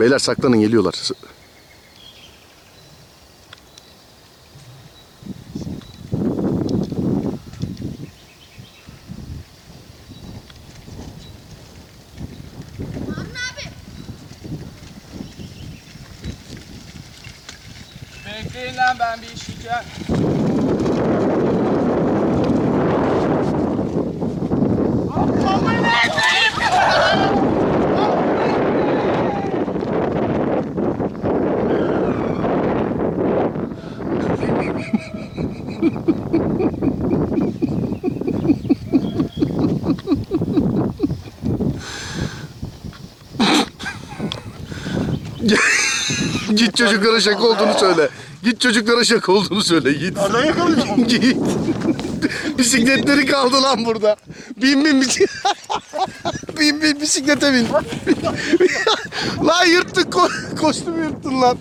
Beyler saklanın geliyorlar. Bekleyin lan ben bir işleyeceğim. Git çocuklara şaka olduğunu söyle. Git çocuklara şaka olduğunu söyle. Git. Nereden yakaladın? Git. Bisikletleri kaldı lan burada. Bin bin bisiklet. bin bin bisiklete bin. lan yırttın ko kostümü yırttın lan.